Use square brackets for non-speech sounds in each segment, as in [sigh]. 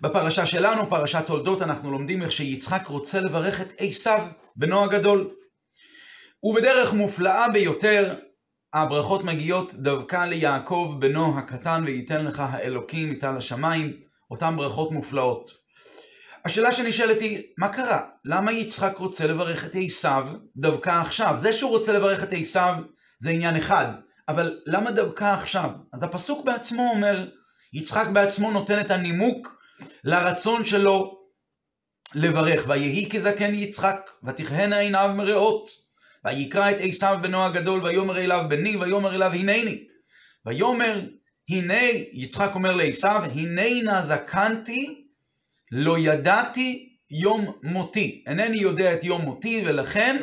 בפרשה שלנו, פרשת תולדות, אנחנו לומדים איך שיצחק רוצה לברך את עשיו, בנו הגדול. ובדרך מופלאה ביותר, הברכות מגיעות דווקא ליעקב בנו הקטן, וייתן לך האלוקים מטל השמיים, אותן ברכות מופלאות. השאלה שנשאלת היא, מה קרה? למה יצחק רוצה לברך את עשיו דווקא עכשיו? זה שהוא רוצה לברך את עשיו זה עניין אחד, אבל למה דווקא עכשיו? אז הפסוק בעצמו אומר, יצחק בעצמו נותן את הנימוק לרצון שלו לברך. ויהי כזקן יצחק, ותכהנה עיניו מרעות. ויקרא את עשיו בנו הגדול, ויאמר אליו בני, ויאמר אליו הנני. ויאמר, הנה, יצחק אומר לעשיו, הנה נא זקנתי, לא ידעתי יום מותי. אינני יודע את יום מותי, ולכן,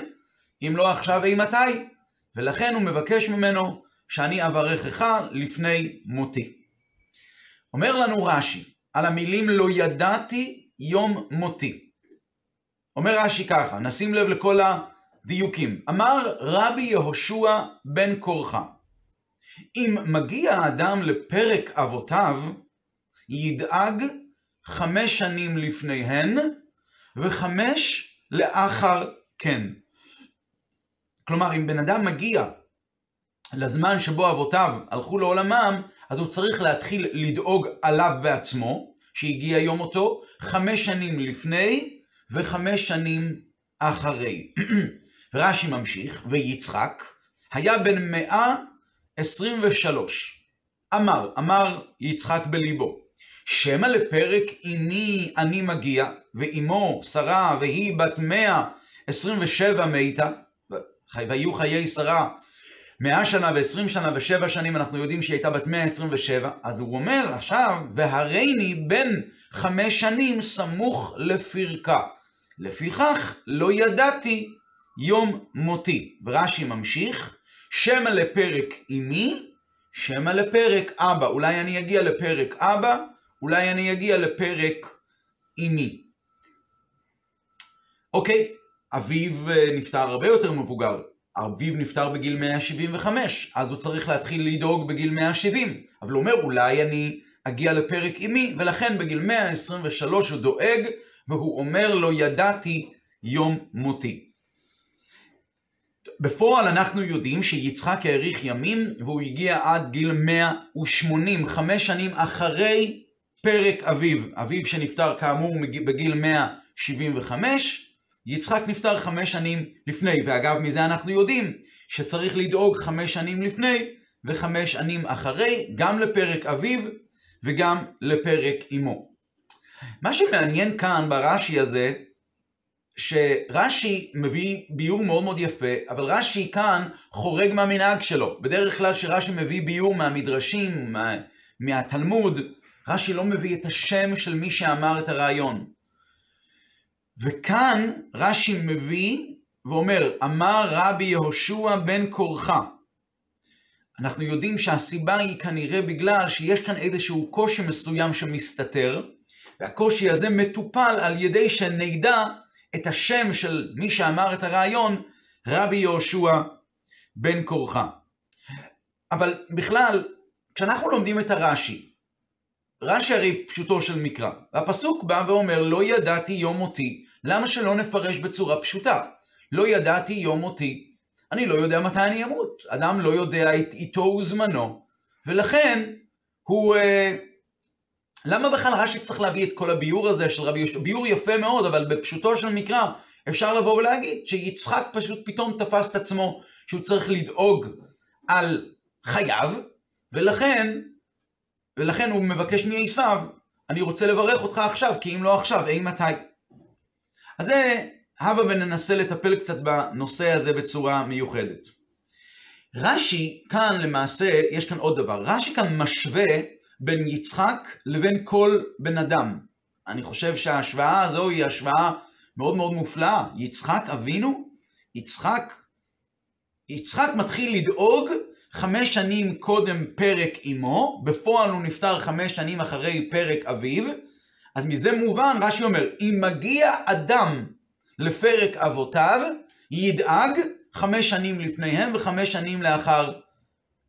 אם לא עכשיו אימתי, ולכן הוא מבקש ממנו שאני אברכך לפני מותי. אומר לנו רש"י, על המילים לא ידעתי יום מותי. אומר רש"י ככה, נשים לב לכל הדיוקים. אמר רבי יהושע בן קורחה, אם מגיע האדם לפרק אבותיו, ידאג חמש שנים לפניהן וחמש לאחר כן. כלומר, אם בן אדם מגיע לזמן שבו אבותיו הלכו לעולמם, אז הוא צריך להתחיל לדאוג עליו בעצמו, שהגיע יום מותו, חמש שנים לפני וחמש שנים אחרי. [clears throat] רש"י ממשיך, ויצחק היה בן מאה עשרים ושלוש. אמר, אמר יצחק בליבו, שמא לפרק אמי אני מגיע, ואמו שרה והיא בת מאה עשרים ושבע מתה, והיו חיי שרה מאה שנה ועשרים שנה ושבע שנים, אנחנו יודעים שהיא הייתה בת מאה עשרים ושבע, אז הוא אומר עכשיו, והריני בן חמש שנים סמוך לפרקה. לפיכך לא ידעתי יום מותי. ורש"י ממשיך, שמא לפרק אמי, שמא לפרק אבא. אולי אני אגיע לפרק אבא, אולי אני אגיע לפרק אמי. אוקיי, אביו נפטר הרבה יותר מבוגר. אביו נפטר בגיל 175, אז הוא צריך להתחיל לדאוג בגיל 170. אבל הוא אומר, אולי אני אגיע לפרק אמי, ולכן בגיל 123 הוא דואג, והוא אומר, לא ידעתי יום מותי. בפועל אנחנו יודעים שיצחק האריך ימים, והוא הגיע עד גיל 180, חמש שנים אחרי פרק אביו. אביו שנפטר כאמור בגיל 175, יצחק נפטר חמש שנים לפני, ואגב מזה אנחנו יודעים שצריך לדאוג חמש שנים לפני וחמש שנים אחרי, גם לפרק אביו וגם לפרק אמו. מה שמעניין כאן ברש"י הזה, שרש"י מביא ביור מאוד מאוד יפה, אבל רש"י כאן חורג מהמנהג שלו. בדרך כלל שרש"י מביא ביור מהמדרשים, מה, מהתלמוד, רש"י לא מביא את השם של מי שאמר את הרעיון. וכאן רש"י מביא ואומר, אמר רבי יהושע בן קורחה. אנחנו יודעים שהסיבה היא כנראה בגלל שיש כאן איזשהו קושי מסוים שמסתתר, והקושי הזה מטופל על ידי שנדע את השם של מי שאמר את הרעיון, רבי יהושע בן קורחה. אבל בכלל, כשאנחנו לומדים את הרש"י, רש"י הרי פשוטו של מקרא, והפסוק בא ואומר, לא ידעתי יום מותי, למה שלא נפרש בצורה פשוטה? לא ידעתי יום מותי, אני לא יודע מתי אני אמות. אדם לא יודע את איתו וזמנו, ולכן הוא... אה, למה בכלל רש"י צריך להביא את כל הביור הזה של רבי יהושע? ביור יפה מאוד, אבל בפשוטו של מקרא אפשר לבוא ולהגיד שיצחק פשוט פתאום תפס את עצמו שהוא צריך לדאוג על חייו, ולכן, ולכן הוא מבקש מעשיו, אני רוצה לברך אותך עכשיו, כי אם לא עכשיו, אי מתי. אז זה, הבה וננסה לטפל קצת בנושא הזה בצורה מיוחדת. רש"י כאן למעשה, יש כאן עוד דבר, רש"י כאן משווה בין יצחק לבין כל בן אדם. אני חושב שההשוואה הזו היא השוואה מאוד מאוד מופלאה. יצחק אבינו, יצחק, יצחק מתחיל לדאוג חמש שנים קודם פרק אמו, בפועל הוא נפטר חמש שנים אחרי פרק אביו, אז מזה מובן, רש"י אומר, אם מגיע אדם לפרק אבותיו, ידאג חמש שנים לפניהם וחמש שנים לאחר,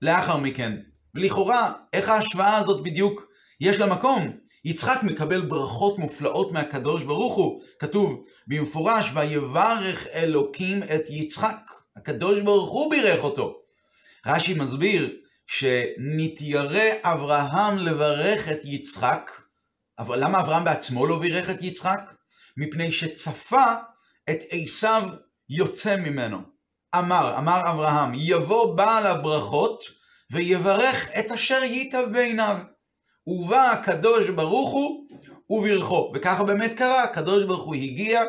לאחר מכן. לכאורה, איך ההשוואה הזאת בדיוק יש לה מקום? יצחק מקבל ברכות מופלאות מהקדוש ברוך הוא. כתוב במפורש, ויברך אלוקים את יצחק. הקדוש ברוך הוא בירך אותו. רש"י מסביר שנתיירא אברהם לברך את יצחק. אבל למה אברהם בעצמו לא בירך את יצחק? מפני שצפה את עשיו יוצא ממנו. אמר, אמר אברהם, יבוא בעל הברכות ויברך את אשר ייטב בעיניו. ובא הקדוש ברוך הוא וברכו. וככה באמת קרה, הקדוש ברוך הוא הגיע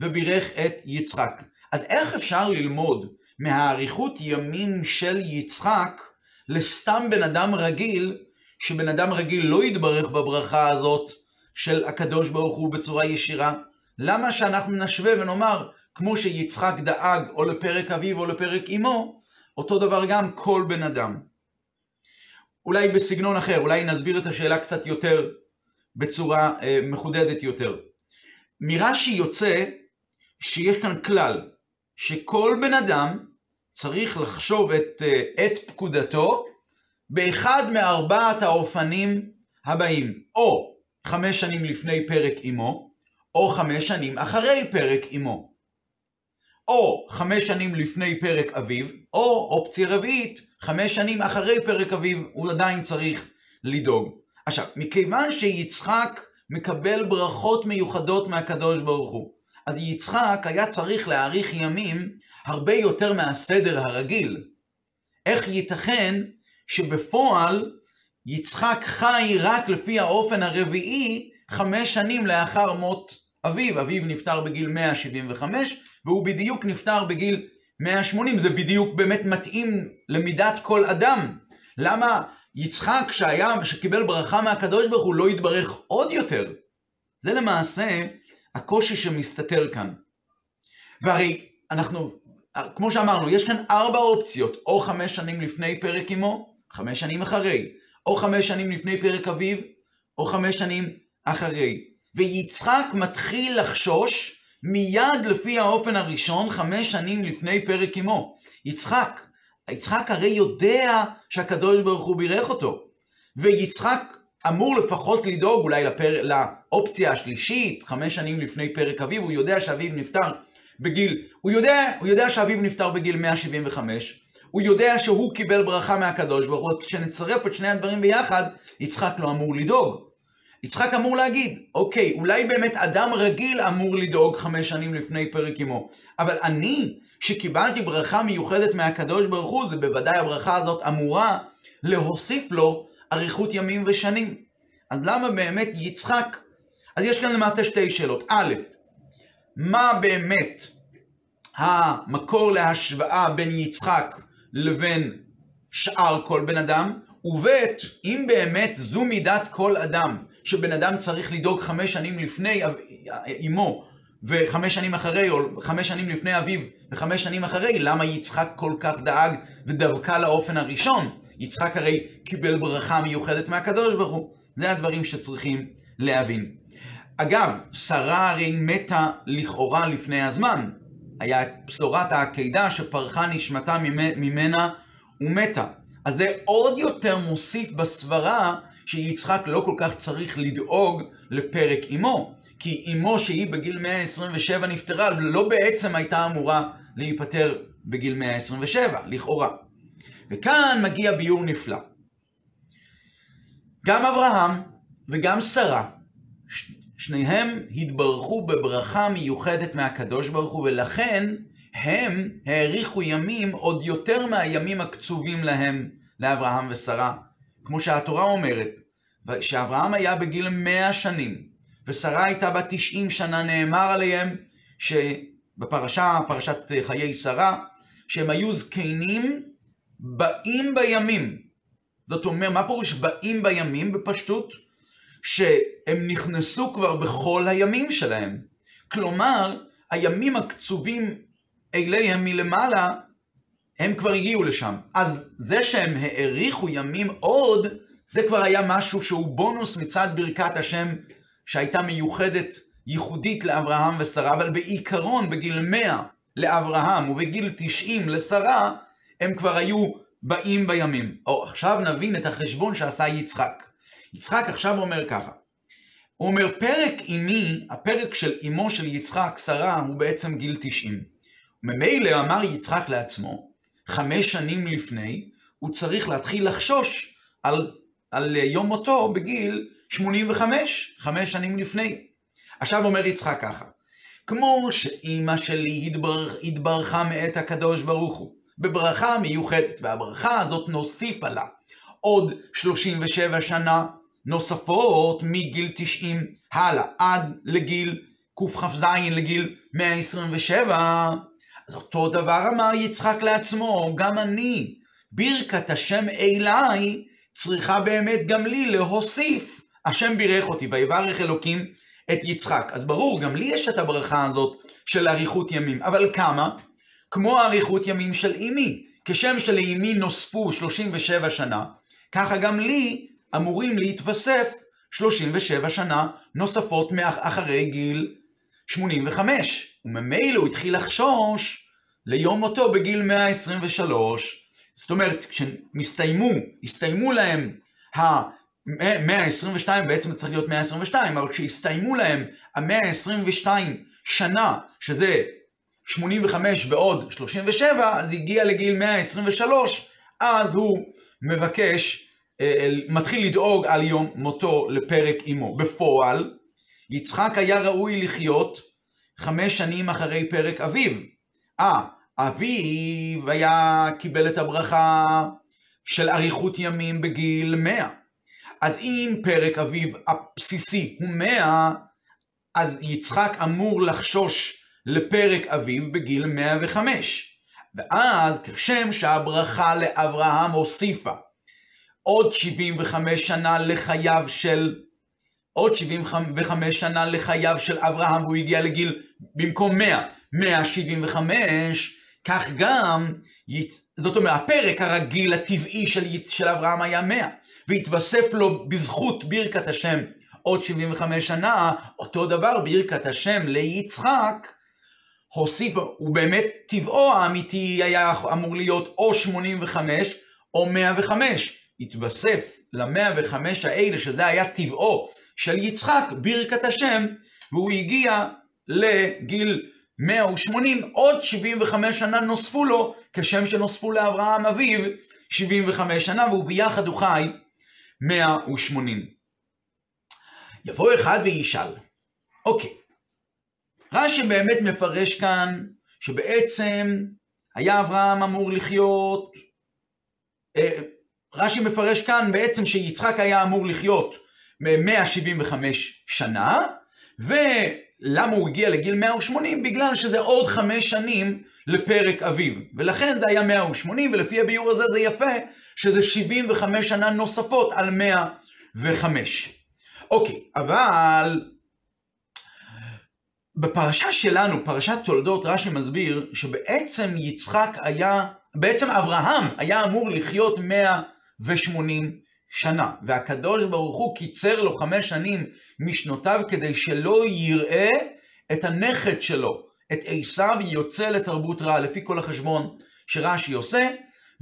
ובירך את יצחק. אז איך אפשר ללמוד מהאריכות ימים של יצחק לסתם בן אדם רגיל, שבן אדם רגיל לא יתברך בברכה הזאת של הקדוש ברוך הוא בצורה ישירה? למה שאנחנו נשווה ונאמר, כמו שיצחק דאג או לפרק אביו או לפרק אמו, אותו דבר גם כל בן אדם. אולי בסגנון אחר, אולי נסביר את השאלה קצת יותר בצורה אה, מחודדת יותר. מרש"י יוצא שיש כאן כלל, שכל בן אדם צריך לחשוב את, אה, את פקודתו באחד מארבעת האופנים הבאים, או חמש שנים לפני פרק אמו, או חמש שנים אחרי פרק אמו. או חמש שנים לפני פרק אביב, או אופציה רביעית, חמש שנים אחרי פרק אביב, הוא עדיין צריך לדאוג. עכשיו, מכיוון שיצחק מקבל ברכות מיוחדות מהקדוש ברוך הוא, אז יצחק היה צריך להאריך ימים הרבה יותר מהסדר הרגיל. איך ייתכן שבפועל יצחק חי רק לפי האופן הרביעי חמש שנים לאחר מות אביו? אביו נפטר בגיל 175, והוא בדיוק נפטר בגיל 180, זה בדיוק באמת מתאים למידת כל אדם. למה יצחק שהיה, שקיבל ברכה מהקדוש ברוך הוא לא יתברך עוד יותר? זה למעשה הקושי שמסתתר כאן. והרי אנחנו, כמו שאמרנו, יש כאן ארבע אופציות, או חמש שנים לפני פרק אמו, חמש שנים אחרי, או חמש שנים לפני פרק אביו, או חמש שנים אחרי. ויצחק מתחיל לחשוש מיד לפי האופן הראשון, חמש שנים לפני פרק אמו. יצחק, יצחק הרי יודע שהקדוש ברוך הוא בירך אותו. ויצחק אמור לפחות לדאוג אולי לפר... לאופציה השלישית, חמש שנים לפני פרק אביו, הוא יודע שאביו נפטר בגיל, הוא יודע, הוא יודע שאביו נפטר בגיל 175, הוא יודע שהוא קיבל ברכה מהקדוש ברוך הוא, כשנצרף את שני הדברים ביחד, יצחק לא אמור לדאוג. יצחק אמור להגיד, אוקיי, אולי באמת אדם רגיל אמור לדאוג חמש שנים לפני פרק אמו, אבל אני, שקיבלתי ברכה מיוחדת מהקדוש ברוך הוא, זה בוודאי הברכה הזאת אמורה להוסיף לו אריכות ימים ושנים. אז למה באמת יצחק? אז יש כאן למעשה שתי שאלות. א', מה באמת המקור להשוואה בין יצחק לבין שאר כל בן אדם? וב', אם באמת זו מידת כל אדם, שבן אדם צריך לדאוג חמש שנים לפני אמו, וחמש שנים אחרי, או חמש שנים לפני אביו, וחמש שנים אחרי, למה יצחק כל כך דאג ודווקא לאופן הראשון? יצחק הרי קיבל ברכה מיוחדת מהקדוש ברוך הוא. זה הדברים שצריכים להבין. אגב, שרה הרי מתה לכאורה לפני הזמן. היה בשורת העקידה שפרחה נשמתה ממנה ומתה. אז זה עוד יותר מוסיף בסברה שיצחק לא כל כך צריך לדאוג לפרק אמו. כי אמו שהיא בגיל 127 נפטרה, לא בעצם הייתה אמורה להיפטר בגיל 127, לכאורה. וכאן מגיע ביור נפלא. גם אברהם וגם שרה, שניהם התברכו בברכה מיוחדת מהקדוש ברוך הוא, ולכן הם האריכו ימים עוד יותר מהימים הקצובים להם, לאברהם ושרה. כמו שהתורה אומרת, שאברהם היה בגיל 100 שנים, ושרה הייתה בת 90 שנה, נאמר עליהם שבפרשה, פרשת חיי שרה, שהם היו זקנים באים בימים. זאת אומרת, מה פירוש באים בימים בפשטות? שהם נכנסו כבר בכל הימים שלהם. כלומר, הימים הקצובים אליהם מלמעלה, הם כבר הגיעו לשם. אז זה שהם האריכו ימים עוד, זה כבר היה משהו שהוא בונוס מצד ברכת השם שהייתה מיוחדת, ייחודית לאברהם ושרה, אבל בעיקרון בגיל 100 לאברהם ובגיל 90 לשרה, הם כבר היו באים בימים. או עכשיו נבין את החשבון שעשה יצחק. יצחק עכשיו אומר ככה, הוא אומר, פרק אמי, הפרק של אמו של יצחק, שרה, הוא בעצם גיל 90. ממילא אמר יצחק לעצמו, חמש שנים לפני, הוא צריך להתחיל לחשוש על, על יום מותו בגיל 85, חמש שנים לפני. עכשיו אומר יצחק ככה, כמו שאימא שלי התברכ, התברכה מאת הקדוש ברוך הוא, בברכה מיוחדת, והברכה הזאת נוסיפה לה עוד 37 שנה נוספות מגיל 90 הלאה, עד לגיל קכ"ז, לגיל 127. אז אותו דבר אמר יצחק לעצמו, גם אני, ברכת השם אליי, צריכה באמת גם לי להוסיף. השם בירך אותי, ויברך אלוקים את יצחק. אז ברור, גם לי יש את הברכה הזאת של אריכות ימים, אבל כמה? כמו אריכות ימים של אמי. כשם שלאמי נוספו 37 שנה, ככה גם לי אמורים להתווסף 37 שנה נוספות אחרי גיל 85. וממילא הוא התחיל לחשוש ליום מותו בגיל 123. זאת אומרת, כשנסתיימו, הסתיימו להם ה-122, בעצם צריך להיות 122, אבל כשהסתיימו להם ה-122 שנה, שזה 85 ועוד 37, אז הגיע לגיל 123, אז הוא מבקש, אה, מתחיל לדאוג על יום מותו לפרק אמו. בפועל, יצחק היה ראוי לחיות חמש שנים אחרי פרק אביו. אה, אביו היה, קיבל את הברכה של אריכות ימים בגיל 100. אז אם פרק אביו הבסיסי הוא 100, אז יצחק אמור לחשוש לפרק אביו בגיל 105. ואז כשם שהברכה לאברהם הוסיפה עוד 75 שנה לחייו של עוד 75 שנה לחייו של אברהם והוא הגיע לגיל במקום 100, 175, כך גם, זאת אומרת, הפרק הרגיל הטבעי של, של אברהם היה 100, והתווסף לו בזכות ברכת השם עוד 75 שנה, אותו דבר ברכת השם ליצחק, הוסיף, הוא באמת טבעו האמיתי היה אמור להיות או 85 או 105. התווסף ל-105 האלה, שזה היה טבעו של יצחק, ברכת השם, והוא הגיע לגיל 180, עוד 75 שנה נוספו לו, כשם שנוספו לאברהם אביו 75 שנה, והוא ביחד הוא חי 180. יבוא אחד וישאל, אוקיי, רש"י באמת מפרש כאן שבעצם היה אברהם אמור לחיות, אה, רש"י מפרש כאן בעצם שיצחק היה אמור לחיות 175 שנה, ולמה הוא הגיע לגיל 180? בגלל שזה עוד חמש שנים לפרק אביו, ולכן זה היה 180, ולפי הביאור הזה זה יפה שזה 75 שנה נוספות על 105. אוקיי, אבל בפרשה שלנו, פרשת תולדות, רש"י מסביר שבעצם יצחק היה, בעצם אברהם היה אמור לחיות 180 שנה, והקדוש ברוך הוא קיצר לו חמש שנים משנותיו כדי שלא יראה את הנכד שלו, את עשיו יוצא לתרבות רעה, לפי כל החשבון שרש"י עושה,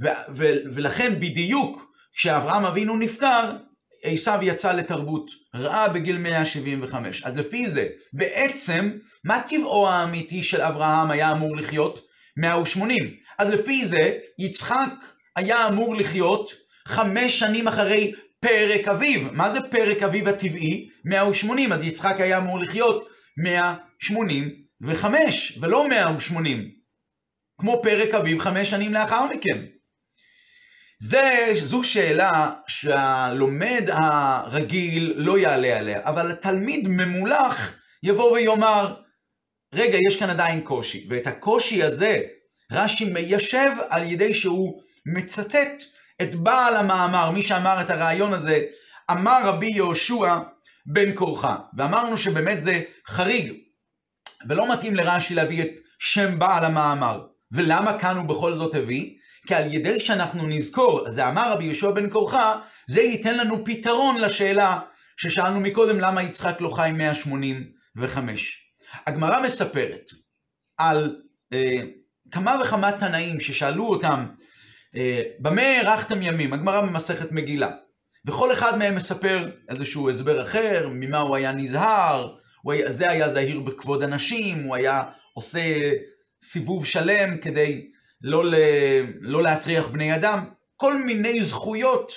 ו- ו- ולכן בדיוק כשאברהם אבינו נפטר, עשיו יצא לתרבות רעה בגיל 175. אז לפי זה, בעצם, מה טבעו האמיתי של אברהם היה אמור לחיות? 180. אז לפי זה, יצחק היה אמור לחיות חמש שנים אחרי פרק אביו. מה זה פרק אביו הטבעי? 180. אז יצחק היה אמור לחיות 185, ולא 180. כמו פרק אביו חמש שנים לאחר מכן. זה, זו שאלה שהלומד הרגיל לא יעלה עליה, אבל התלמיד ממולח יבוא ויאמר, רגע, יש כאן עדיין קושי, ואת הקושי הזה רש"י מיישב על ידי שהוא מצטט את בעל המאמר, מי שאמר את הרעיון הזה, אמר רבי יהושע בן כורחה, ואמרנו שבאמת זה חריג, ולא מתאים לרש"י להביא את שם בעל המאמר. ולמה כאן הוא בכל זאת הביא? כי על ידי שאנחנו נזכור, זה אמר רבי יהושע בן כורחה, זה ייתן לנו פתרון לשאלה ששאלנו מקודם, למה יצחק לא חי 185. הגמרא מספרת על אה, כמה וכמה תנאים ששאלו אותם, אה, במה הארכתם ימים? הגמרא במסכת מגילה. וכל אחד מהם מספר איזשהו הסבר אחר, ממה הוא היה נזהר, הוא היה, זה היה זהיר בכבוד הנשים, הוא היה עושה סיבוב שלם כדי לא, ל, לא להטריח בני אדם, כל מיני זכויות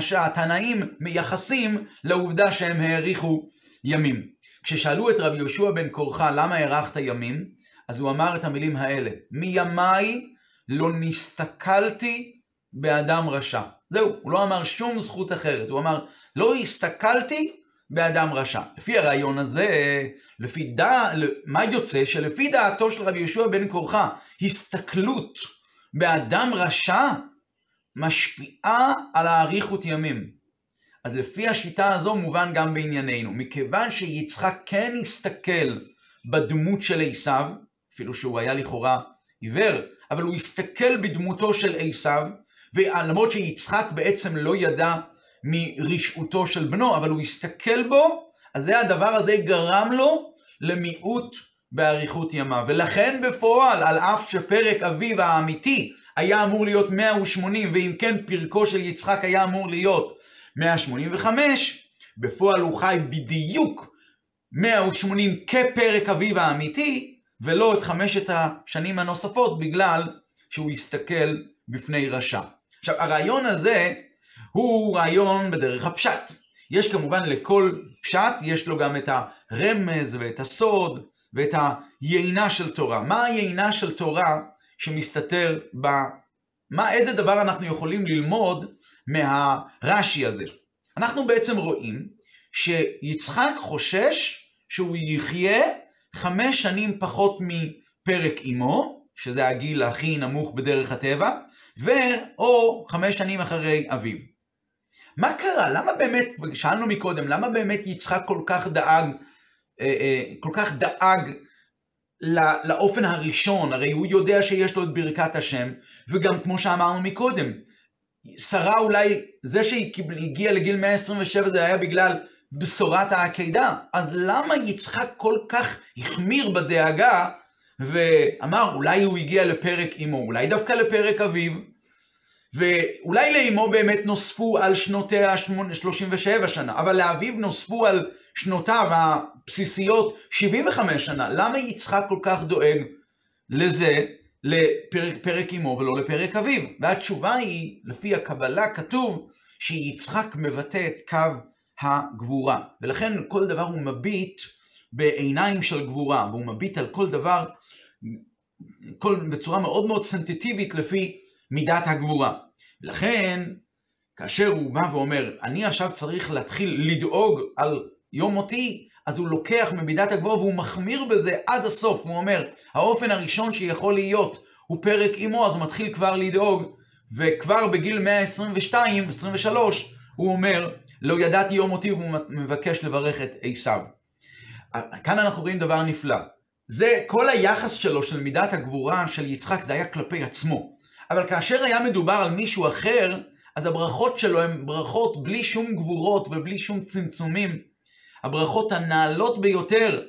שהתנאים מייחסים לעובדה שהם האריכו ימים. כששאלו את רבי יהושע בן קורחה למה הארכת ימים, אז הוא אמר את המילים האלה, מימיי לא נסתכלתי באדם רשע. זהו, הוא לא אמר שום זכות אחרת, הוא אמר, לא הסתכלתי באדם רשע. לפי הרעיון הזה, לפי דע... מה יוצא? שלפי דעתו של רבי יהושע בן קורחה, הסתכלות באדם רשע משפיעה על האריכות ימים. אז לפי השיטה הזו מובן גם בענייננו. מכיוון שיצחק כן הסתכל בדמות של עשיו, אפילו שהוא היה לכאורה עיוור, אבל הוא הסתכל בדמותו של עשיו, ולמרות שיצחק בעצם לא ידע מרשעותו של בנו, אבל הוא הסתכל בו, אז זה הדבר הזה גרם לו למיעוט באריכות ימיו. ולכן בפועל, על אף שפרק אביו האמיתי היה אמור להיות 180, ואם כן פרקו של יצחק היה אמור להיות 185, בפועל הוא חי בדיוק 180 כפרק אביו האמיתי, ולא את חמשת השנים הנוספות בגלל שהוא הסתכל בפני רשע. עכשיו, הרעיון הזה הוא רעיון בדרך הפשט. יש כמובן לכל פשט, יש לו גם את הרמז ואת הסוד ואת היינה של תורה. מה היינה של תורה שמסתתר ב... מה, איזה דבר אנחנו יכולים ללמוד מהרש"י הזה? אנחנו בעצם רואים שיצחק חושש שהוא יחיה חמש שנים פחות מפרק אמו, שזה הגיל הכי נמוך בדרך הטבע, ו/או חמש שנים אחרי אביו. מה קרה? למה באמת, שאלנו מקודם, למה באמת יצחק כל כך דאג, אה, אה, כל כך דאג לאופן הראשון? הרי הוא יודע שיש לו את ברכת השם, וגם כמו שאמרנו מקודם, שרה אולי, זה שהיא הגיעה לגיל 127 זה היה בגלל בשורת העקידה, אז למה יצחק כל כך החמיר בדאגה ואמר אולי הוא הגיע לפרק אמו, אולי דווקא לפרק אביו, ואולי לאמו באמת נוספו על שנותיה 37 שנה, אבל לאביו נוספו על שנותיו הבסיסיות 75 שנה. למה יצחק כל כך דואג לזה, לפרק אמו ולא לפרק אביו? והתשובה היא, לפי הקבלה כתוב שיצחק מבטא את קו הגבורה, ולכן כל דבר הוא מביט בעיניים של גבורה, והוא מביט על כל דבר כל, בצורה מאוד מאוד סנטיטיבית לפי מידת הגבורה. לכן, כאשר הוא בא ואומר, אני עכשיו צריך להתחיל לדאוג על יום מותי, אז הוא לוקח ממידת הגבוה והוא מחמיר בזה עד הסוף. הוא אומר, האופן הראשון שיכול להיות הוא פרק אימו, אז הוא מתחיל כבר לדאוג, וכבר בגיל 122, 23, הוא אומר, לא ידעתי יום מותי, והוא מבקש לברך את עשיו. כאן אנחנו רואים דבר נפלא. זה כל היחס שלו, של מידת הגבורה של יצחק, זה היה כלפי עצמו. אבל כאשר היה מדובר על מישהו אחר, אז הברכות שלו הן ברכות בלי שום גבורות ובלי שום צמצומים. הברכות הנעלות ביותר,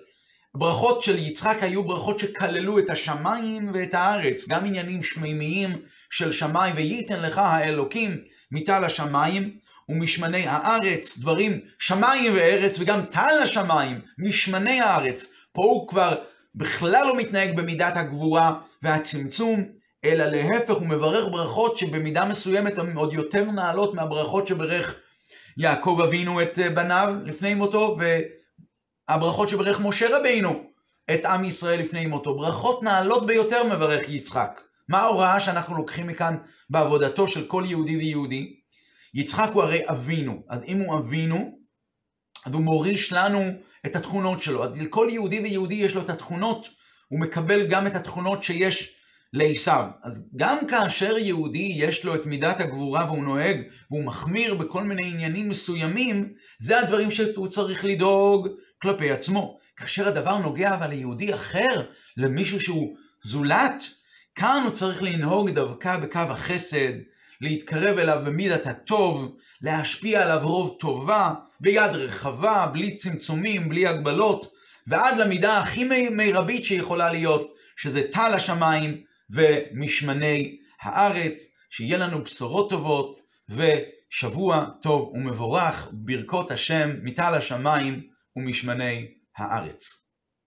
הברכות של יצחק היו ברכות שכללו את השמיים ואת הארץ, גם עניינים שמימיים של שמיים, וייתן לך האלוקים מטל השמיים ומשמני הארץ, דברים שמיים וארץ, וגם טל השמיים, משמני הארץ. פה הוא כבר בכלל לא מתנהג במידת הגבורה והצמצום, אלא להפך, הוא מברך ברכות שבמידה מסוימת הן עוד יותר נעלות מהברכות שברך יעקב אבינו את אה, בניו לפני מותו, והברכות שברך משה רבינו את עם ישראל לפני מותו. ברכות נעלות ביותר מברך יצחק. מה ההוראה שאנחנו לוקחים מכאן בעבודתו של כל יהודי ויהודי? יצחק הוא הרי אבינו, אז אם הוא אבינו, אז הוא מוריש לנו את התכונות שלו. אז לכל יהודי ויהודי יש לו את התכונות, הוא מקבל גם את התכונות שיש לעשיו. אז גם כאשר יהודי יש לו את מידת הגבורה והוא נוהג והוא מחמיר בכל מיני עניינים מסוימים, זה הדברים שהוא צריך לדאוג כלפי עצמו. כאשר הדבר נוגע אבל ליהודי אחר, למישהו שהוא זולת, כאן הוא צריך לנהוג דווקא בקו החסד, להתקרב אליו במידת הטוב, להשפיע עליו רוב טובה, ביד רחבה, בלי צמצומים, בלי הגבלות, ועד למידה הכי מרבית שיכולה להיות, שזה טל השמיים ומשמני הארץ, שיהיה לנו בשורות טובות שבוע טוב ומבורך, ברכות השם מטל השמיים ומשמני הארץ.